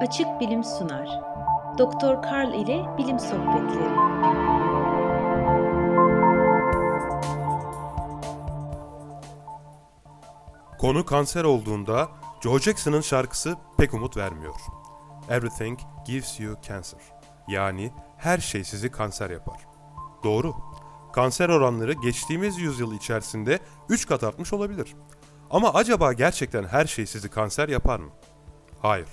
Açık Bilim sunar. Doktor Karl ile Bilim Sohbetleri. Konu kanser olduğunda Joe Jackson'ın şarkısı pek umut vermiyor. Everything gives you cancer. Yani her şey sizi kanser yapar. Doğru. Kanser oranları geçtiğimiz yüzyıl içerisinde 3 kat artmış olabilir. Ama acaba gerçekten her şey sizi kanser yapar mı? Hayır.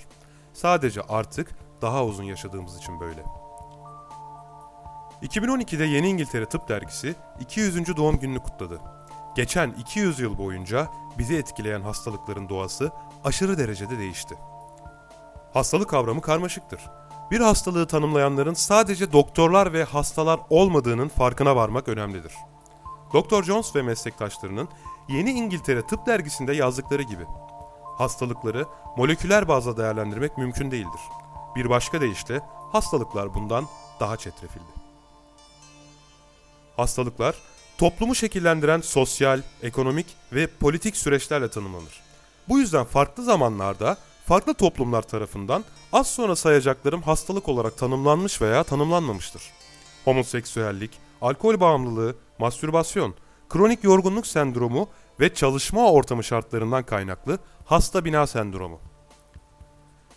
Sadece artık daha uzun yaşadığımız için böyle. 2012'de Yeni İngiltere Tıp Dergisi 200. doğum gününü kutladı. Geçen 200 yıl boyunca bizi etkileyen hastalıkların doğası aşırı derecede değişti. Hastalık kavramı karmaşıktır. Bir hastalığı tanımlayanların sadece doktorlar ve hastalar olmadığının farkına varmak önemlidir. Dr. Jones ve meslektaşlarının Yeni İngiltere Tıp Dergisi'nde yazdıkları gibi hastalıkları moleküler bazda değerlendirmek mümkün değildir. Bir başka deyişle hastalıklar bundan daha çetrefilli. Hastalıklar toplumu şekillendiren sosyal, ekonomik ve politik süreçlerle tanımlanır. Bu yüzden farklı zamanlarda farklı toplumlar tarafından az sonra sayacaklarım hastalık olarak tanımlanmış veya tanımlanmamıştır. Homoseksüellik, alkol bağımlılığı, mastürbasyon, kronik yorgunluk sendromu ve çalışma ortamı şartlarından kaynaklı hasta bina sendromu.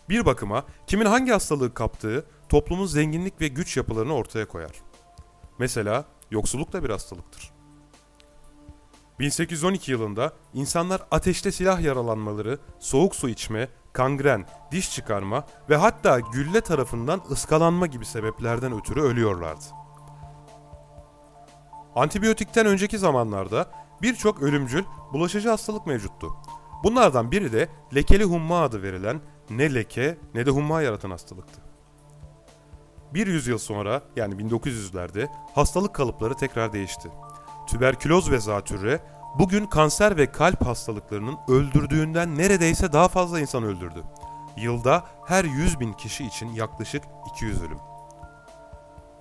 Bir bakıma kimin hangi hastalığı kaptığı toplumun zenginlik ve güç yapılarını ortaya koyar. Mesela yoksulluk da bir hastalıktır. 1812 yılında insanlar ateşte silah yaralanmaları, soğuk su içme, kangren, diş çıkarma ve hatta gülle tarafından ıskalanma gibi sebeplerden ötürü ölüyorlardı. Antibiyotikten önceki zamanlarda birçok ölümcül bulaşıcı hastalık mevcuttu. Bunlardan biri de lekeli humma adı verilen ne leke ne de humma yaratan hastalıktı. Bir yüzyıl sonra yani 1900'lerde hastalık kalıpları tekrar değişti. Tüberküloz ve zatürre bugün kanser ve kalp hastalıklarının öldürdüğünden neredeyse daha fazla insan öldürdü. Yılda her 100 bin kişi için yaklaşık 200 ölüm.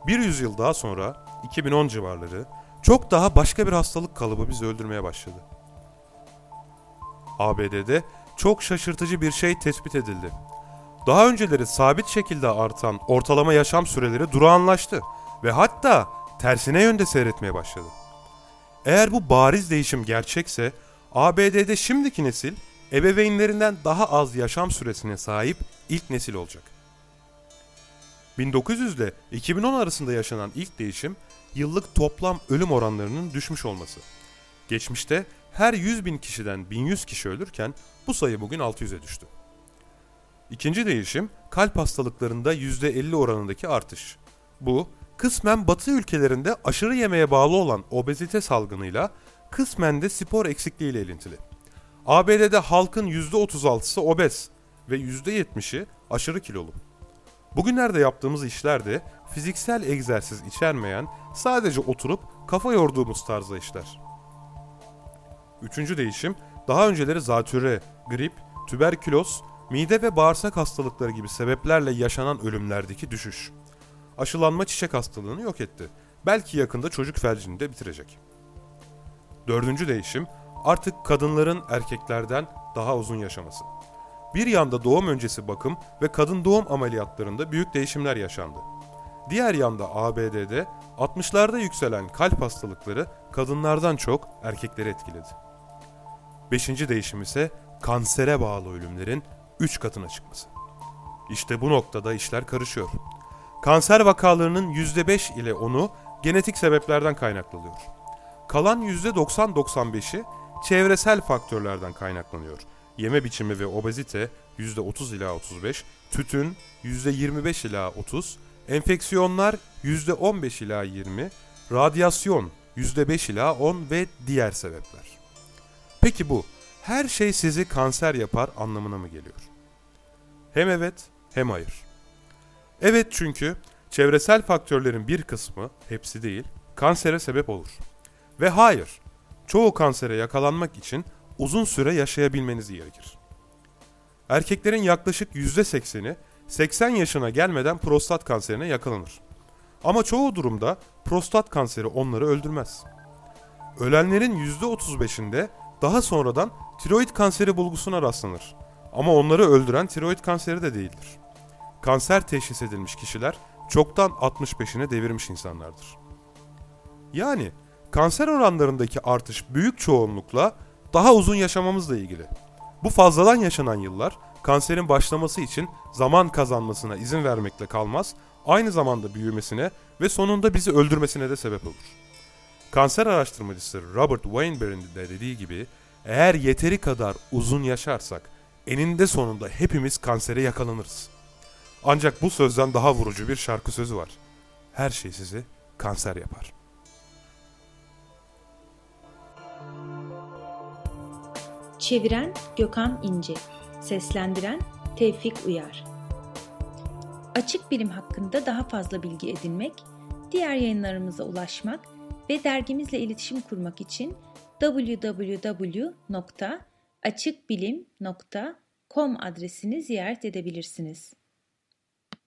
Bir yüzyıl daha sonra 2010 civarları çok daha başka bir hastalık kalıbı bizi öldürmeye başladı. ABD'de çok şaşırtıcı bir şey tespit edildi. Daha önceleri sabit şekilde artan ortalama yaşam süreleri durağanlaştı ve hatta tersine yönde seyretmeye başladı. Eğer bu bariz değişim gerçekse ABD'de şimdiki nesil ebeveynlerinden daha az yaşam süresine sahip ilk nesil olacak. 1900 ile 2010 arasında yaşanan ilk değişim yıllık toplam ölüm oranlarının düşmüş olması. Geçmişte her 100 bin kişiden 1100 kişi ölürken bu sayı bugün 600'e düştü. İkinci değişim kalp hastalıklarında %50 oranındaki artış. Bu kısmen batı ülkelerinde aşırı yemeğe bağlı olan obezite salgınıyla kısmen de spor eksikliğiyle ilintili. ABD'de halkın %36'sı obez ve %70'i aşırı kilolu. Bugünlerde yaptığımız işlerde fiziksel egzersiz içermeyen, sadece oturup kafa yorduğumuz tarzda işler. Üçüncü değişim, daha önceleri zatürre, grip, tüberküloz, mide ve bağırsak hastalıkları gibi sebeplerle yaşanan ölümlerdeki düşüş. Aşılanma çiçek hastalığını yok etti. Belki yakında çocuk felcini de bitirecek. Dördüncü değişim, artık kadınların erkeklerden daha uzun yaşaması. Bir yanda doğum öncesi bakım ve kadın doğum ameliyatlarında büyük değişimler yaşandı. Diğer yanda ABD'de 60'larda yükselen kalp hastalıkları kadınlardan çok erkekleri etkiledi. Beşinci değişim ise kansere bağlı ölümlerin 3 katına çıkması. İşte bu noktada işler karışıyor. Kanser vakalarının %5 ile 10'u genetik sebeplerden kaynaklanıyor. Kalan %90-95'i çevresel faktörlerden kaynaklanıyor. Yeme biçimi ve obezite %30 ila 35, tütün %25 ila 30, enfeksiyonlar %15 ila 20, radyasyon %5 ila 10 ve diğer sebepler. Peki bu her şey sizi kanser yapar anlamına mı geliyor? Hem evet hem hayır. Evet çünkü çevresel faktörlerin bir kısmı, hepsi değil, kansere sebep olur. Ve hayır, çoğu kansere yakalanmak için uzun süre yaşayabilmeniz gerekir. Erkeklerin yaklaşık %80'i 80 yaşına gelmeden prostat kanserine yakalanır. Ama çoğu durumda prostat kanseri onları öldürmez. Ölenlerin %35'inde daha sonradan tiroid kanseri bulgusuna rastlanır. Ama onları öldüren tiroid kanseri de değildir. kanser teşhis edilmiş kişiler çoktan 65'ine devirmiş insanlardır. Yani kanser oranlarındaki artış büyük çoğunlukla daha uzun yaşamamızla ilgili. Bu fazladan yaşanan yıllar kanserin başlaması için zaman kazanmasına izin vermekle kalmaz, aynı zamanda büyümesine ve sonunda bizi öldürmesine de sebep olur. Kanser araştırmacısı Robert Weinberg'in de dediği gibi eğer yeteri kadar uzun yaşarsak eninde sonunda hepimiz kansere yakalanırız. Ancak bu sözden daha vurucu bir şarkı sözü var. Her şey sizi kanser yapar. Çeviren Gökhan İnce Seslendiren Tevfik Uyar Açık bilim hakkında daha fazla bilgi edinmek, diğer yayınlarımıza ulaşmak ve dergimizle iletişim kurmak için www.açıkbilim.com adresini ziyaret edebilirsiniz.